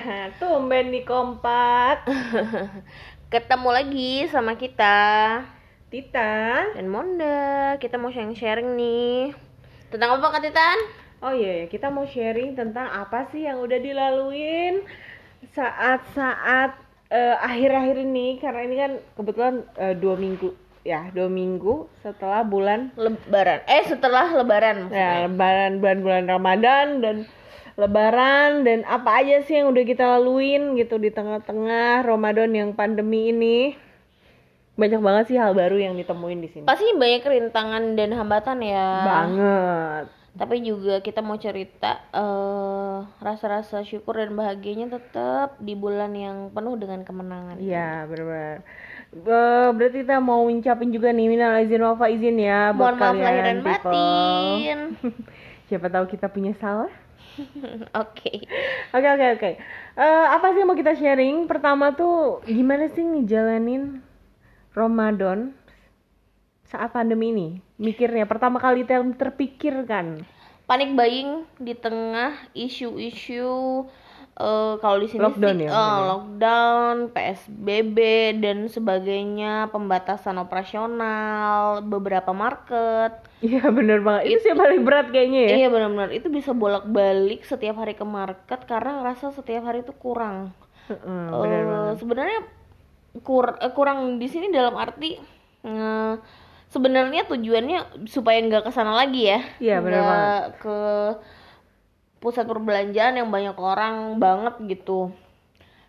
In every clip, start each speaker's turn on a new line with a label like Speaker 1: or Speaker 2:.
Speaker 1: Tumben nih kompak.
Speaker 2: Ketemu lagi sama kita
Speaker 1: Titan.
Speaker 2: dan Monda. Kita mau sharing-sharing nih. Tentang apa Kak Titan?
Speaker 1: Oh iya, ya, kita mau sharing tentang apa sih yang udah dilaluin saat-saat eh, akhir-akhir ini karena ini kan kebetulan eh, dua minggu ya dua minggu setelah bulan
Speaker 2: Lebaran. Eh, setelah lebaran
Speaker 1: ya
Speaker 2: maksudnya.
Speaker 1: lebaran bulan-bulan Ramadan dan lebaran dan apa aja sih yang udah kita laluin gitu di tengah-tengah Ramadan yang pandemi ini banyak banget sih hal baru yang ditemuin di sini
Speaker 2: Pasti banyak rintangan dan hambatan ya.
Speaker 1: banget
Speaker 2: Tapi juga kita mau cerita eh, rasa-rasa syukur dan bahagianya tetap di bulan yang penuh dengan kemenangan.
Speaker 1: Iya benar-benar Eh, berarti kita mau ngucapin juga nih minal izin wal faizin ya buat
Speaker 2: Mohon maaf lahir
Speaker 1: kalian
Speaker 2: dan batin.
Speaker 1: siapa tahu kita punya salah
Speaker 2: Oke.
Speaker 1: Oke oke oke. Eh, apa sih yang mau kita sharing? Pertama tuh gimana sih ngejalanin Ramadan saat pandemi ini? Mikirnya pertama kali yang terpikirkan.
Speaker 2: Panik buying di tengah isu-isu eh, kalau di sini
Speaker 1: Lockdown
Speaker 2: sih
Speaker 1: ya, ya?
Speaker 2: lockdown, PSBB dan sebagainya, pembatasan operasional, beberapa market.
Speaker 1: Iya bener banget. Itu sih yang paling berat kayaknya ya.
Speaker 2: Iya benar-benar itu bisa bolak-balik setiap hari ke market karena ngerasa setiap hari itu kurang.
Speaker 1: Heeh, bener banget.
Speaker 2: sebenarnya kur- kurang di sini dalam arti eh, sebenarnya tujuannya supaya nggak ke sana lagi ya
Speaker 1: Iya, benar
Speaker 2: Nggak ke pusat perbelanjaan yang banyak orang banget gitu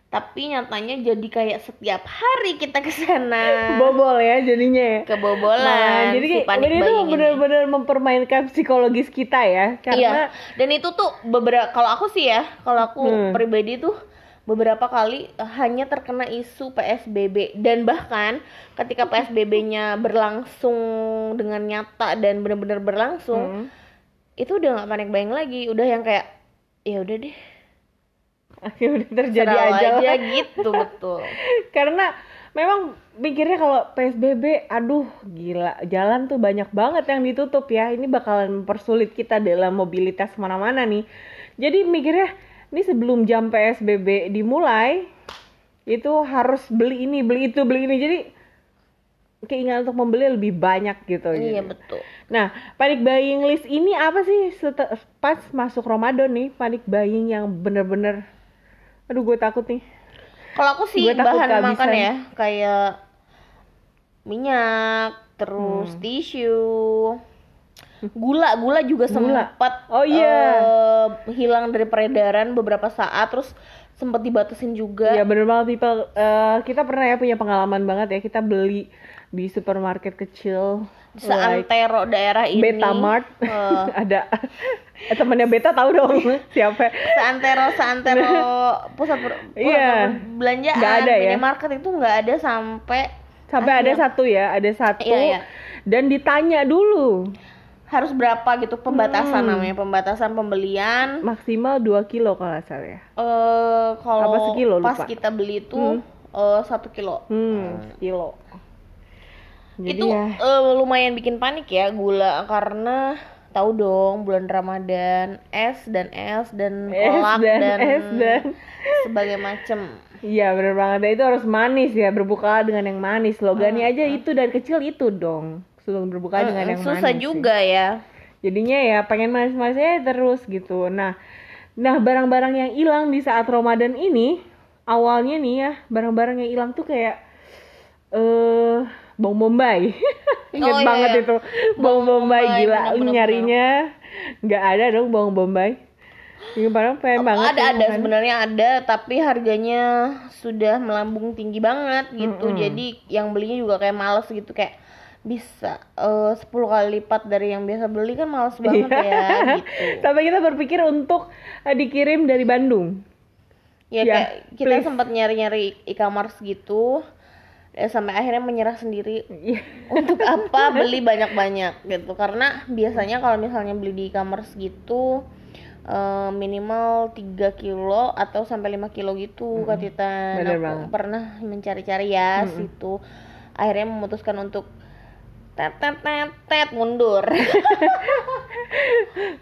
Speaker 2: tapi nyatanya jadi kayak setiap hari kita ke sana
Speaker 1: Bobol ya jadinya ya.
Speaker 2: kebobolan
Speaker 1: Nah, jadi
Speaker 2: si panik
Speaker 1: ini. benar-benar mempermainkan psikologis kita ya. Karena
Speaker 2: Iya. Dan itu tuh beberapa kalau aku sih ya, kalau aku
Speaker 1: Hmm.
Speaker 2: pribadi tuh beberapa kali eh, hanya terkena isu PSBB dan bahkan ketika PSBB-nya berlangsung dengan nyata dan benar-benar berlangsung,
Speaker 1: Hmm.
Speaker 2: Itu udah nggak panik buying lagi, udah yang kayak ya udah deh,
Speaker 1: akhirnya udah terjadi aja.
Speaker 2: aja gitu betul.
Speaker 1: Karena memang pikirnya kalau PSBB, aduh gila, jalan tuh banyak banget yang ditutup ya. Ini bakalan mempersulit kita dalam mobilitas ke mana-mana nih. Jadi mikirnya, ini sebelum jam PSBB dimulai, itu harus beli ini, beli itu, beli ini. Jadi keinginan untuk membeli lebih banyak gitu.
Speaker 2: iya
Speaker 1: Jadi.
Speaker 2: betul.
Speaker 1: Nah, panic buying list ini apa sih pas masuk Ramadan nih, panic buying yang bener-bener, aduh gue takut nih.
Speaker 2: Kalau aku sih
Speaker 1: takut
Speaker 2: bahan
Speaker 1: kehabisan.
Speaker 2: makan ya kayak minyak, terus
Speaker 1: Hmm.
Speaker 2: tisu, gula, gula juga
Speaker 1: Gula.
Speaker 2: sempat
Speaker 1: Oh iya.
Speaker 2: eh, hilang dari peredaran beberapa saat, terus sempat dibatasin juga.
Speaker 1: Iya bener banget people. Eh, kita pernah ya punya pengalaman banget ya kita beli di supermarket kecil like
Speaker 2: Seantero daerah ini.
Speaker 1: Betamart
Speaker 2: eh,
Speaker 1: ada eh, temennya Beta tahu dong siapa
Speaker 2: seantero seantero pusat, per, pusat
Speaker 1: Iya.
Speaker 2: perbelanjaan
Speaker 1: Nggak ada ya?
Speaker 2: minimarket itu nggak ada sampai
Speaker 1: sampai ada
Speaker 2: akhir.
Speaker 1: satu ya ada satu
Speaker 2: Iya, iya.
Speaker 1: dan ditanya dulu
Speaker 2: harus berapa gitu pembatasan
Speaker 1: Hmm.
Speaker 2: namanya pembatasan pembelian
Speaker 1: maksimal 2 kilo kalau nggak salah ya
Speaker 2: eh kalau pas kita beli itu
Speaker 1: Hmm.
Speaker 2: eh, satu kilo
Speaker 1: hmm kilo jadi
Speaker 2: itu
Speaker 1: ya.
Speaker 2: eh, lumayan bikin panik ya gula karena tahu dong bulan Ramadan es dan es dan
Speaker 1: es
Speaker 2: kolak
Speaker 1: dan,
Speaker 2: dan,
Speaker 1: es dan
Speaker 2: sebagai macam
Speaker 1: Iya bener banget. Dan itu harus manis ya berbuka dengan yang manis. Slogannya aja itu dari kecil itu dong. Sebelum berbuka dengan yang
Speaker 2: susah
Speaker 1: manis sih.
Speaker 2: juga ya.
Speaker 1: Jadinya ya pengen manis-manisnya terus gitu. Nah nah barang-barang yang hilang di saat Ramadan ini awalnya nih ya barang-barang yang hilang tuh kayak eh bawang bombay inget
Speaker 2: Oh, iya,
Speaker 1: banget
Speaker 2: iya.
Speaker 1: itu bawang bombay
Speaker 2: bombay,
Speaker 1: gila
Speaker 2: bener-bener.
Speaker 1: nyarinya nggak ada dong bawang bombay ini padahal pengen banget
Speaker 2: ada ada sebenarnya ada tapi harganya sudah melambung tinggi banget gitu
Speaker 1: Mm-mm.
Speaker 2: jadi yang belinya juga kayak males gitu kayak bisa eh 10 kali lipat dari yang biasa beli kan males banget
Speaker 1: Iya.
Speaker 2: ya gitu
Speaker 1: sampai kita berpikir untuk eh, dikirim dari Bandung
Speaker 2: ya,
Speaker 1: Ya,
Speaker 2: kayak kita
Speaker 1: please.
Speaker 2: sempat nyari-nyari e-commerce gitu dan sampai akhirnya menyerah sendiri.
Speaker 1: Iya.
Speaker 2: untuk apa beli banyak-banyak gitu. Karena biasanya kalau misalnya beli di e-commerce gitu eh, minimal 3 kilo atau sampai 5 kilo gitu Kak Titan
Speaker 1: bener
Speaker 2: aku
Speaker 1: banget.
Speaker 2: pernah mencari-cari ya
Speaker 1: Mm-mm.
Speaker 2: situ. Akhirnya memutuskan untuk tet tet tet, tet mundur.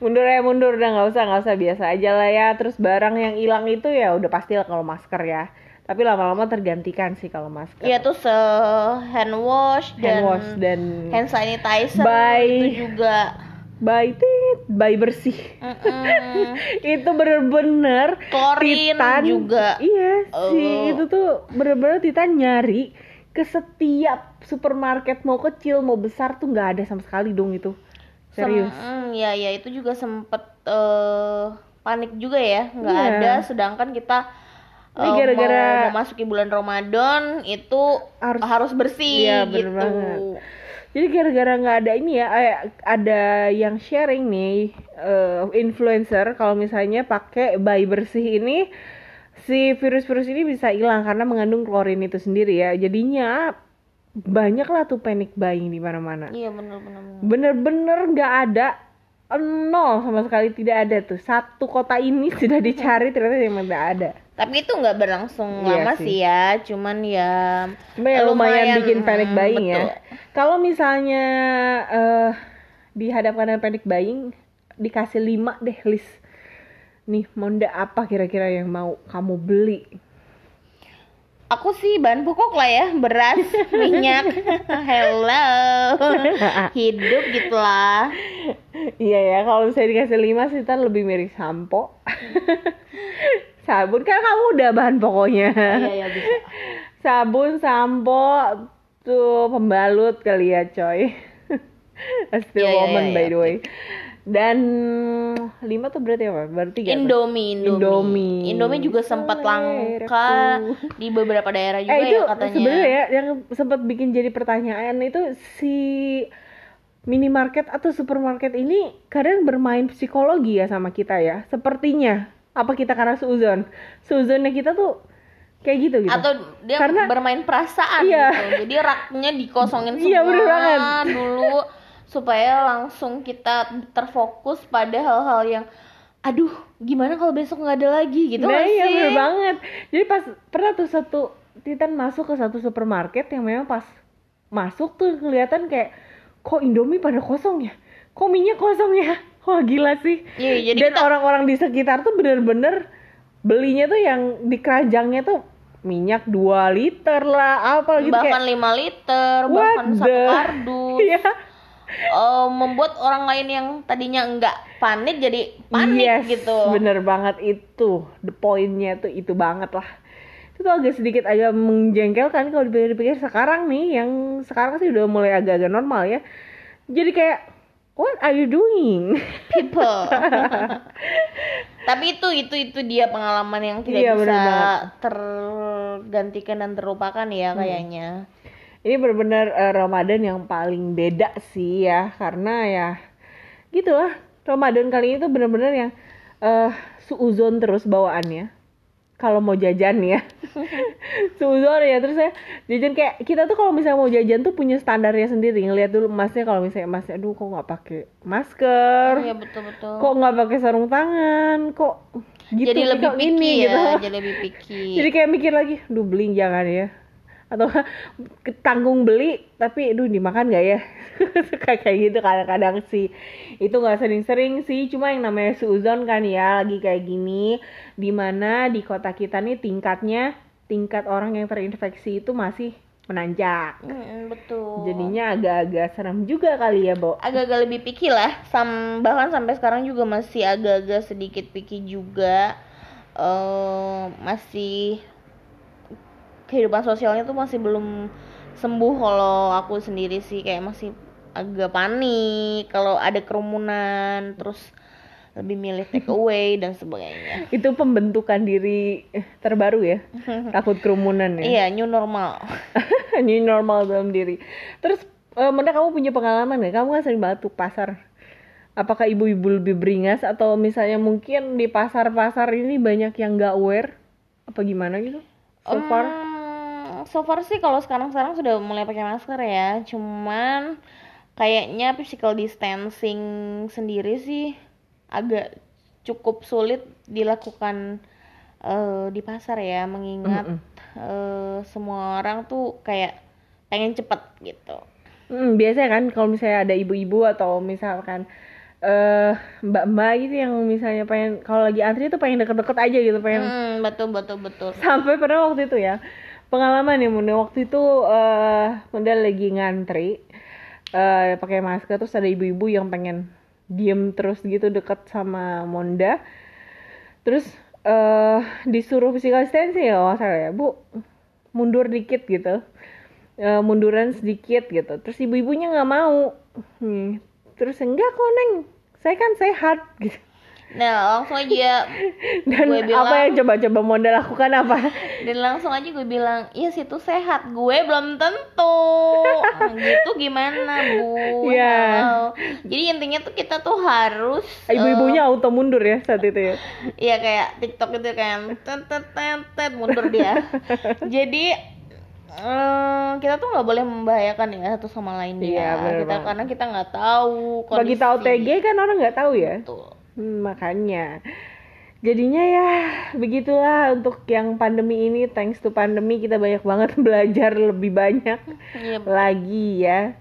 Speaker 1: Mundur ya mundur. Udah nggak usah nggak usah. Biasa aja lah ya. Terus barang yang hilang itu ya udah pasti lah kalau masker ya tapi lama-lama tergantikan sih kalau masker.
Speaker 2: Iya tuh se hand wash dan
Speaker 1: hand wash dan
Speaker 2: hand sanitizer
Speaker 1: By-
Speaker 2: itu juga.
Speaker 1: Bayi tit. Bayi bersih.
Speaker 2: Mm-mm.
Speaker 1: itu bener-bener
Speaker 2: klorin
Speaker 1: Titan
Speaker 2: juga.
Speaker 1: Iya
Speaker 2: Oh.
Speaker 1: sih itu tuh bener-bener Titan nyari ke setiap supermarket mau kecil mau besar tuh nggak ada sama sekali dong itu. Serius.
Speaker 2: Sem- mm, ya ya itu juga sempet eh, panik juga ya. Nggak
Speaker 1: Iya.
Speaker 2: ada sedangkan kita
Speaker 1: Ini
Speaker 2: eh,
Speaker 1: gara-gara-
Speaker 2: mau memasuki bulan Ramadan itu
Speaker 1: Harus-
Speaker 2: harus, bersih
Speaker 1: Iya, bener
Speaker 2: gitu
Speaker 1: banget. Jadi gara-gara nggak ada ini ya, eh, ada yang sharing nih eh, influencer kalau misalnya pakai bayi bersih ini si virus-virus ini bisa hilang karena mengandung klorin itu sendiri ya. Jadinya banyak lah tuh panic buying di mana-mana.
Speaker 2: iya bener.
Speaker 1: Bener-bener nggak ada nol sama sekali tidak ada tuh satu kota ini sudah dicari ternyata emang nggak ada.
Speaker 2: Tapi itu nggak berlangsung
Speaker 1: Iya
Speaker 2: lama
Speaker 1: sih.
Speaker 2: sih ya cuman ya
Speaker 1: Cuma ya lumayan, bikin panic
Speaker 2: mm,
Speaker 1: buying ya.
Speaker 2: betul.
Speaker 1: Kalau misalnya eh dihadapkan dengan panic buying, dikasih 5 deh list. Nih, Monda apa kira-kira yang mau kamu beli?
Speaker 2: Aku sih bahan pokok lah ya, beras, minyak, hello, hidup gitulah.
Speaker 1: Iya ya, kalau misalnya dikasih 5 sih ntar lebih mirip sampo. Sabun kan kamu udah bahan pokoknya.
Speaker 2: Iya ya bisa.
Speaker 1: Sabun, sampo, tuh pembalut kali ya coy. Still
Speaker 2: Iya, iya,
Speaker 1: woman
Speaker 2: iya,
Speaker 1: by
Speaker 2: iya.
Speaker 1: the way. Dan lima tuh berarti apa? Berarti tiga tuh?
Speaker 2: Indomie, Indomie,
Speaker 1: Indomie.
Speaker 2: Indomie juga sempat langka di beberapa daerah juga
Speaker 1: eh itu
Speaker 2: ya katanya.
Speaker 1: sebenarnya ya yang sempat bikin jadi pertanyaan itu si minimarket atau supermarket ini kadang bermain psikologi ya sama kita ya. Sepertinya apa kita karena seuzon? Seuzonnya kita tuh kayak gitu gitu.
Speaker 2: Atau dia
Speaker 1: Karena-
Speaker 2: bermain perasaan
Speaker 1: Iya.
Speaker 2: gitu. Jadi raknya dikosongin semua
Speaker 1: Iya, bener banget.
Speaker 2: dulu supaya langsung kita terfokus pada hal-hal yang aduh gimana kalau besok nggak ada lagi gitu
Speaker 1: nah iya
Speaker 2: sih?
Speaker 1: bener banget. Jadi pas pernah tuh satu Titan masuk ke satu supermarket yang memang pas masuk tuh kelihatan kayak kok Indomie pada kosong ya? Kok minyak kosong ya? Wah gila sih.
Speaker 2: Iya, jadi
Speaker 1: Dan
Speaker 2: kita-
Speaker 1: orang-orang di sekitar tuh bener-bener belinya tuh yang di keranjangnya tuh minyak 2 liter lah apa gitu
Speaker 2: bahkan
Speaker 1: kayak
Speaker 2: 5 liter bahkan satu kardus
Speaker 1: Iya.
Speaker 2: Eh, membuat orang lain yang tadinya enggak panik jadi panik
Speaker 1: yes,
Speaker 2: gitu.
Speaker 1: bener banget itu. The pointnya tuh itu banget lah. Itu tuh agak sedikit agak menjengkelkan kalau dipikir-pikir sekarang nih yang sekarang sih udah mulai agak-agak normal ya. Jadi kayak what are you doing?
Speaker 2: People. Tapi itu itu itu dia pengalaman yang tidak
Speaker 1: Iya,
Speaker 2: bisa
Speaker 1: banget.
Speaker 2: tergantikan dan terlupakan ya
Speaker 1: Hmm. Ini benar-benar eh, Ramadan yang paling beda sih ya karena ya gitulah. Ramadan kali ini tuh benar-benar yang eh suuzon terus bawaannya. Kalau mau jajan ya. Suuzon ya terus ya jajan kayak kita tuh kalau misalnya mau jajan tuh punya standarnya sendiri. Ngelihat dulu emasnya kalau misalnya emasnya aduh kok nggak pakai masker?
Speaker 2: Iya betul betul.
Speaker 1: Kok nggak pakai sarung tangan? Kok gitu
Speaker 2: jadi lebih picky
Speaker 1: ini
Speaker 2: ya
Speaker 1: gitu.
Speaker 2: jadi lebih picky.
Speaker 1: Jadi kayak mikir lagi, duh beli jangan ya. Atau tanggung beli tapi duh dimakan gak ya? kayak kayak gitu kadang-kadang sih. Itu nggak sering-sering sih, cuma yang namanya suzon kan ya lagi kayak gini di mana di kota kita nih tingkatnya tingkat orang yang terinfeksi itu masih menanjak.
Speaker 2: Mm, betul
Speaker 1: Jadinya agak-agak serem juga kali ya, Bo.
Speaker 2: agak-agak lebih picky lah Sam bahkan sampai sekarang juga masih agak-agak sedikit picky juga eh masih kehidupan sosialnya tuh masih belum sembuh kalau aku sendiri sih kayak masih agak panik kalau ada kerumunan terus lebih milih take away dan sebagainya
Speaker 1: Itu pembentukan diri eh, terbaru ya. Takut kerumunan ya.
Speaker 2: iya new normal
Speaker 1: New normal dalam diri. Terus, eh Menda kamu punya pengalaman nggak? Kamu kan sering banget tuh pasar. Apakah ibu-ibu lebih beringas atau misalnya mungkin di pasar-pasar ini banyak yang nggak aware? Apa gimana gitu? So far?
Speaker 2: Hmm, so far sih kalau sekarang-sekarang sudah mulai pakai masker ya. Cuman kayaknya physical distancing sendiri sih agak cukup sulit dilakukan eh, di pasar ya, mengingat eh, semua orang tuh kayak pengen cepet gitu.
Speaker 1: Hmm, biasanya kan kalau misalnya ada ibu-ibu atau misalkan eh mbak-mbak gitu yang misalnya pengen kalau lagi antri tuh pengen deket-deket aja gitu pengen
Speaker 2: Hmm, betul betul betul.
Speaker 1: sampai pernah waktu itu ya pengalaman ya Bunda. Waktu itu eh Bunda lagi ngantri eh pakai masker terus ada ibu-ibu yang pengen diem terus gitu deket sama Monda. Terus eh disuruh physical distancing ya nggak salah ya. Bu mundur dikit gitu. Eh, munduran sedikit gitu. Terus ibu-ibunya nggak mau. Hmm. terus enggak kok neng. Saya kan sehat gitu
Speaker 2: Nah, langsung aja
Speaker 1: dan
Speaker 2: Gue bilang-
Speaker 1: apa yang coba-coba Monda lakukan apa
Speaker 2: dan langsung aja gue bilang, "Iya situ sehat." Gue belum tentu. Nah, gitu gimana, Bu?
Speaker 1: Iya.
Speaker 2: Halo. Jadi intinya tuh kita tuh harus eh,
Speaker 1: ibu-ibunya auto mundur ya saat itu ya
Speaker 2: Iya kayak TikTok itu kan tet tet tet, tet, mundur dia. Jadi eh, kita tuh nggak boleh membahayakan ya satu sama lain
Speaker 1: Iya,
Speaker 2: ya.
Speaker 1: bener
Speaker 2: kita
Speaker 1: banget.
Speaker 2: karena kita nggak tahu
Speaker 1: bagi tahu TG kan orang nggak tahu ya
Speaker 2: Betul.
Speaker 1: Hmm, makanya. Jadinya ya begitulah untuk yang pandemi ini. Thanks to pandemi kita banyak banget belajar lebih banyak
Speaker 2: Iya,
Speaker 1: lagi ya.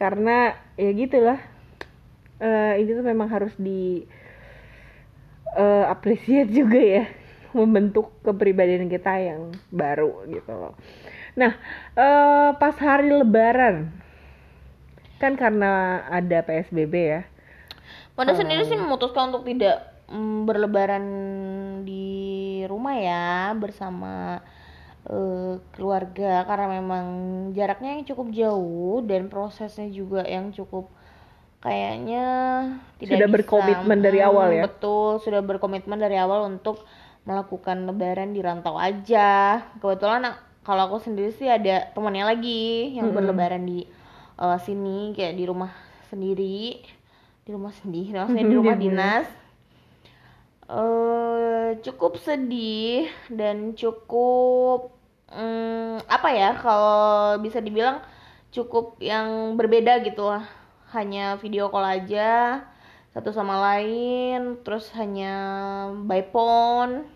Speaker 1: Karena ya gitulah. Eh ini tuh memang harus di eh, appreciate juga ya. Membentuk kepribadian kita yang baru gitu loh. Nah eh, pas hari Lebaran. Kan karena ada PSBB ya.
Speaker 2: Pada sendiri sih memutuskan untuk tidak mm, berlebaran di rumah ya bersama eh, keluarga karena memang jaraknya yang cukup jauh dan prosesnya juga yang cukup kayaknya tidak
Speaker 1: Sudah
Speaker 2: bisa.
Speaker 1: berkomitmen dari awal ya?
Speaker 2: Betul, sudah berkomitmen dari awal untuk melakukan lebaran di rantau aja. Kebetulan kalau aku sendiri sih ada temannya lagi yang
Speaker 1: Mm-mm.
Speaker 2: berlebaran di eh, sini kayak di rumah sendiri di rumah sendiri maksudnya di rumah
Speaker 1: rumah.
Speaker 2: dinas. Eh cukup sedih dan cukup mm, apa ya kalau bisa dibilang cukup yang berbeda gitu lah. Hanya video call aja satu sama lain terus hanya by phone.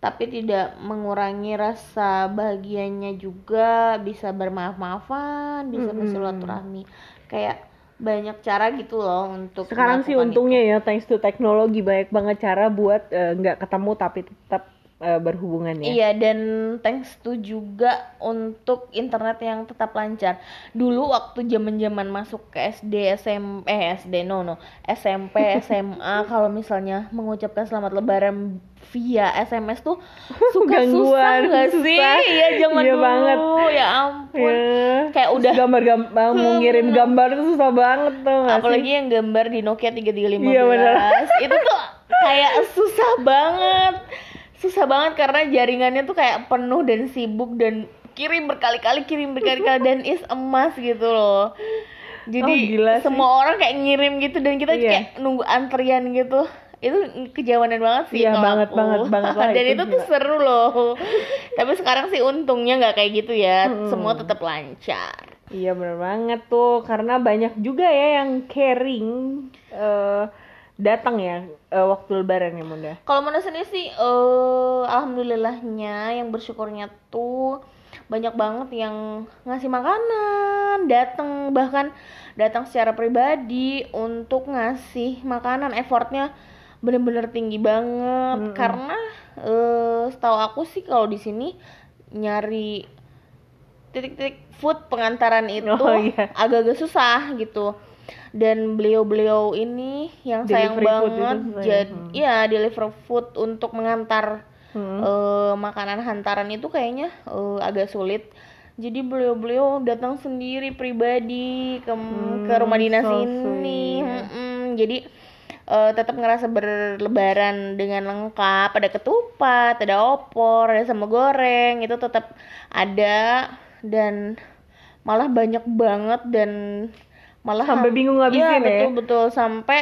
Speaker 2: Tapi tidak mengurangi rasa bahagianya juga bisa bermaaf-maafan bisa bersilaturahmi. Kayak banyak cara gitu loh untuk
Speaker 1: Sekarang sih untungnya ya thanks to teknologi banyak banget cara buat eh, nggak ketemu tapi tetap eh, berhubungan ya.
Speaker 2: Iya dan thanks to juga untuk internet yang tetap lancar. Dulu waktu zaman-zaman masuk ke SD, SMP, eh SD no no, SMP, SMA kalau misalnya mengucapkan selamat lebaran via SMS tuh suka susah
Speaker 1: Gangguan,
Speaker 2: nggak sih?
Speaker 1: susah.
Speaker 2: Iya zaman
Speaker 1: Iya
Speaker 2: dulu.
Speaker 1: banget.
Speaker 2: Ya ampun.
Speaker 1: Ya.
Speaker 2: Kayak udah
Speaker 1: gambar-gambar mau ngirim gambar tuh susah banget tuh nggak sih?
Speaker 2: apalagi yang gambar di Nokia 3315
Speaker 1: Iya, bener.
Speaker 2: itu tuh kayak susah banget susah banget karena jaringannya tuh kayak penuh dan sibuk dan kirim berkali-kali kirim berkali-kali dan is emas gitu loh jadi
Speaker 1: Oh, gila sih.
Speaker 2: semua orang kayak ngirim gitu dan kita
Speaker 1: Iya.
Speaker 2: kayak nunggu antrian gitu itu kejauhan banget sih
Speaker 1: Iya, banget,
Speaker 2: aku.
Speaker 1: banget, banget lah
Speaker 2: dan
Speaker 1: itu,
Speaker 2: itu, tuh seru loh tapi sekarang sih untungnya nggak kayak gitu ya
Speaker 1: Mm-mm.
Speaker 2: semua tetap lancar
Speaker 1: Iya bener banget tuh karena banyak juga ya yang caring eh datang ya eh, waktu lebaran ya Bunda.
Speaker 2: Kalau Mona sendiri sih, eh alhamdulillahnya yang bersyukurnya tuh banyak banget yang ngasih makanan, datang bahkan datang secara pribadi untuk ngasih makanan. Effortnya bener-bener tinggi banget
Speaker 1: Mm-mm.
Speaker 2: karena eh setahu aku sih kalau di sini nyari titik-titik food pengantaran itu
Speaker 1: Oh, iya.
Speaker 2: agak-agak susah gitu dan beliau-beliau ini yang sayang
Speaker 1: Delivery itu
Speaker 2: banget
Speaker 1: ya?
Speaker 2: jadi
Speaker 1: Hmm.
Speaker 2: ya deliver food untuk mengantar
Speaker 1: Hmm.
Speaker 2: eh, makanan hantaran itu kayaknya eh, agak sulit jadi beliau-beliau datang sendiri pribadi ke ke rumah
Speaker 1: Hmm,
Speaker 2: dinas
Speaker 1: so
Speaker 2: ini. Mm-mm. jadi eh, tetap ngerasa berlebaran dengan lengkap ada ketupat ada opor ada sambal goreng itu tetap ada dan malah banyak banget dan malah
Speaker 1: Sampai bingung ngabisin
Speaker 2: Iya,
Speaker 1: ya?
Speaker 2: betul betul sampai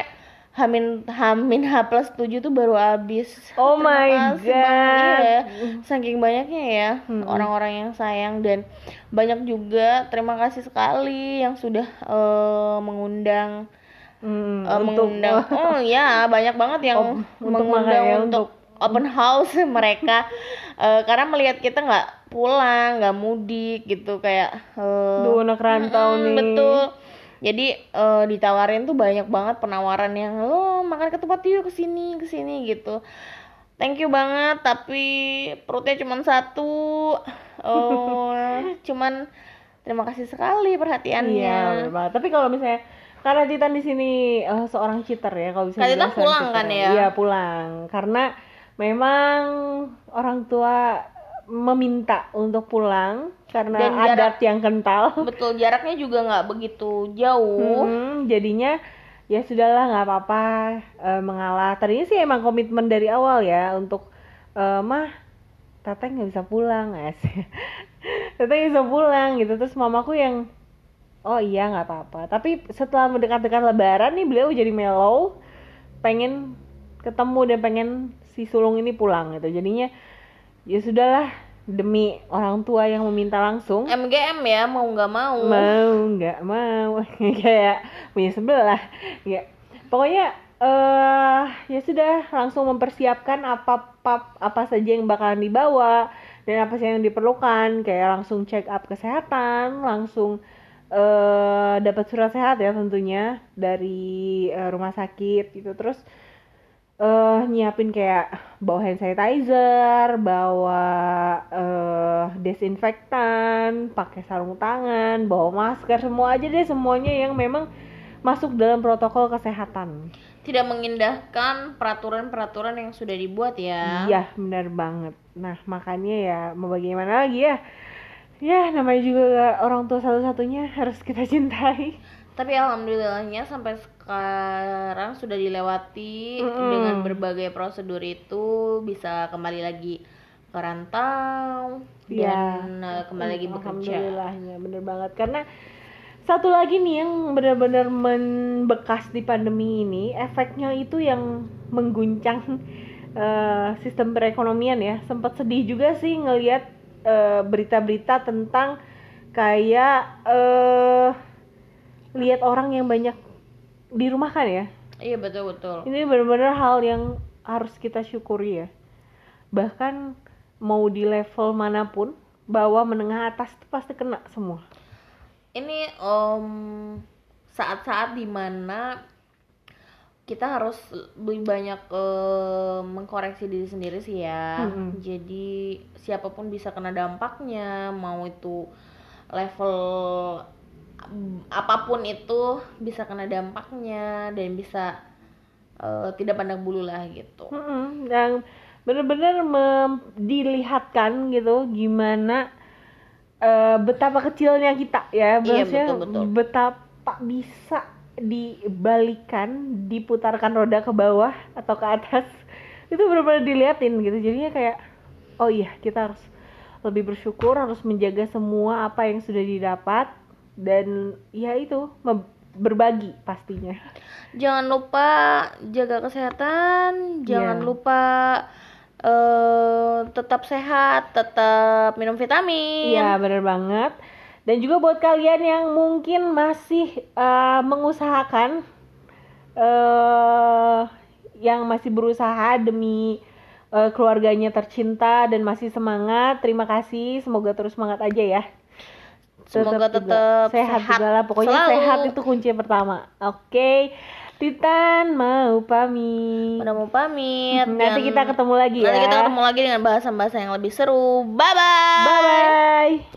Speaker 2: Hamin Hamin H plus 7 tuh baru habis.
Speaker 1: Oh
Speaker 2: Terima
Speaker 1: my
Speaker 2: kasih
Speaker 1: God.
Speaker 2: banget, Iya. Saking banyaknya ya orang-orang yang sayang dan banyak juga terima kasih sekali yang sudah eh, mengundang
Speaker 1: Hmm,
Speaker 2: eh, mengundang. Oh ya, banyak banget yang
Speaker 1: Op- untuk
Speaker 2: mengundang
Speaker 1: makanya
Speaker 2: untuk open house mereka Eh, karena melihat kita nggak pulang, nggak mudik gitu kayak eh,
Speaker 1: Duh, anak rantau nih.
Speaker 2: Betul. Jadi eh, ditawarin tuh banyak banget penawaran yang lo makan ketupat yuk ke sini ke sini gitu thank you banget tapi perutnya cuma satu oh cuman terima kasih sekali perhatiannya
Speaker 1: Iya, bener banget. Tapi kalau misalnya karena Titan di sini eh, seorang cheater ya kalau bisa
Speaker 2: Titan pulang
Speaker 1: cheater
Speaker 2: kan ya?
Speaker 1: Iya, pulang. Karena memang orang tua meminta untuk pulang karena
Speaker 2: Dan jarak-
Speaker 1: adat yang kental.
Speaker 2: betul jaraknya juga nggak begitu jauh
Speaker 1: Hmm, jadinya ya sudahlah nggak apa-apa eh, mengalah. Tadinya sih emang komitmen dari awal ya untuk eh, mah Teteh nggak bisa pulang asik. Teteh nggak bisa pulang gitu terus mamaku yang oh iya nggak apa-apa. Tapi setelah mendekat-dekat Lebaran nih beliau jadi mellow, pengen ketemu dan pengen si sulung ini pulang gitu. Jadinya ya sudahlah demi orang tua yang meminta langsung.
Speaker 2: MGM ya mau nggak mau.
Speaker 1: Mau nggak mau. Kayak punya sebelah. Ya pokoknya eh ya sudah langsung mempersiapkan apa apa apa saja yang bakalan dibawa dan apa sih yang diperlukan. Kayak langsung check up kesehatan langsung eh dapat surat sehat ya tentunya dari eh, rumah sakit gitu. Terus eh nyiapin kayak bawa hand sanitizer, bawa eh desinfektan, pakai sarung tangan, bawa masker, semua aja deh semuanya yang memang masuk dalam protokol kesehatan.
Speaker 2: tidak mengindahkan peraturan-peraturan yang sudah dibuat ya
Speaker 1: Iya, benar banget. Nah, makanya ya mau bagaimana lagi ya? Ya, namanya juga orang tua satu-satunya harus kita cintai.
Speaker 2: Tapi alhamdulillahnya sampai sekarang sudah dilewati
Speaker 1: Mm-mm.
Speaker 2: dengan berbagai prosedur itu bisa kembali lagi ke rantau
Speaker 1: Iya.
Speaker 2: dan eh, kembali lagi bekerja
Speaker 1: Alhamdulillahnya, bener banget. Karena satu lagi nih yang benar-benar membekas di pandemi ini, efeknya itu yang mengguncang eh, sistem perekonomian ya. Sempat sedih juga sih ngelihat eh, berita-berita tentang kayak eh lihat orang yang banyak dirumahkan ya.
Speaker 2: iya betul betul
Speaker 1: Ini benar-benar hal yang harus kita syukuri ya. Bahkan mau di level mana pun, bawah menengah atas itu pasti kena semua.
Speaker 2: ini om saat-saat di mana kita harus lebih banyak eh, mengkoreksi diri sendiri sih ya
Speaker 1: Mm-mm.
Speaker 2: jadi siapa pun bisa kena dampaknya mau itu level apa pun itu bisa kena dampaknya dan bisa eh, tidak pandang bulu lah gitu.
Speaker 1: Mm-mm, yang benar-benar dilihatkan gitu gimana eh, betapa kecilnya kita ya,
Speaker 2: Iya,
Speaker 1: maksudnya
Speaker 2: betul-betul.
Speaker 1: betapa bisa dibalikan, diputarkan roda ke bawah atau ke atas. Itu benar-benar diliatin gitu. Jadinya kayak oh iya kita harus lebih bersyukur harus menjaga semua apa yang sudah didapat dan ya itu berbagi pastinya
Speaker 2: Jangan lupa jaga kesehatan, jangan
Speaker 1: Iya.
Speaker 2: lupa eh tetap sehat, tetap minum vitamin.
Speaker 1: Iya bener banget Dan juga buat kalian yang mungkin masih eh, mengusahakan eh Yang masih berusaha demi keluarganya tercinta dan masih semangat Terima kasih, semoga terus semangat aja ya
Speaker 2: Semoga
Speaker 1: juga
Speaker 2: tetap
Speaker 1: sehat,
Speaker 2: sehat
Speaker 1: juga lah Pokoknya
Speaker 2: selalu.
Speaker 1: sehat itu kunci yang pertama Oke Titan mau pamit
Speaker 2: Udah mau pamit.
Speaker 1: Nanti
Speaker 2: dan
Speaker 1: kita ketemu lagi ya
Speaker 2: Nanti kita ketemu lagi dengan bahasan-bahasan yang lebih seru. Bye bye.
Speaker 1: Bye-bye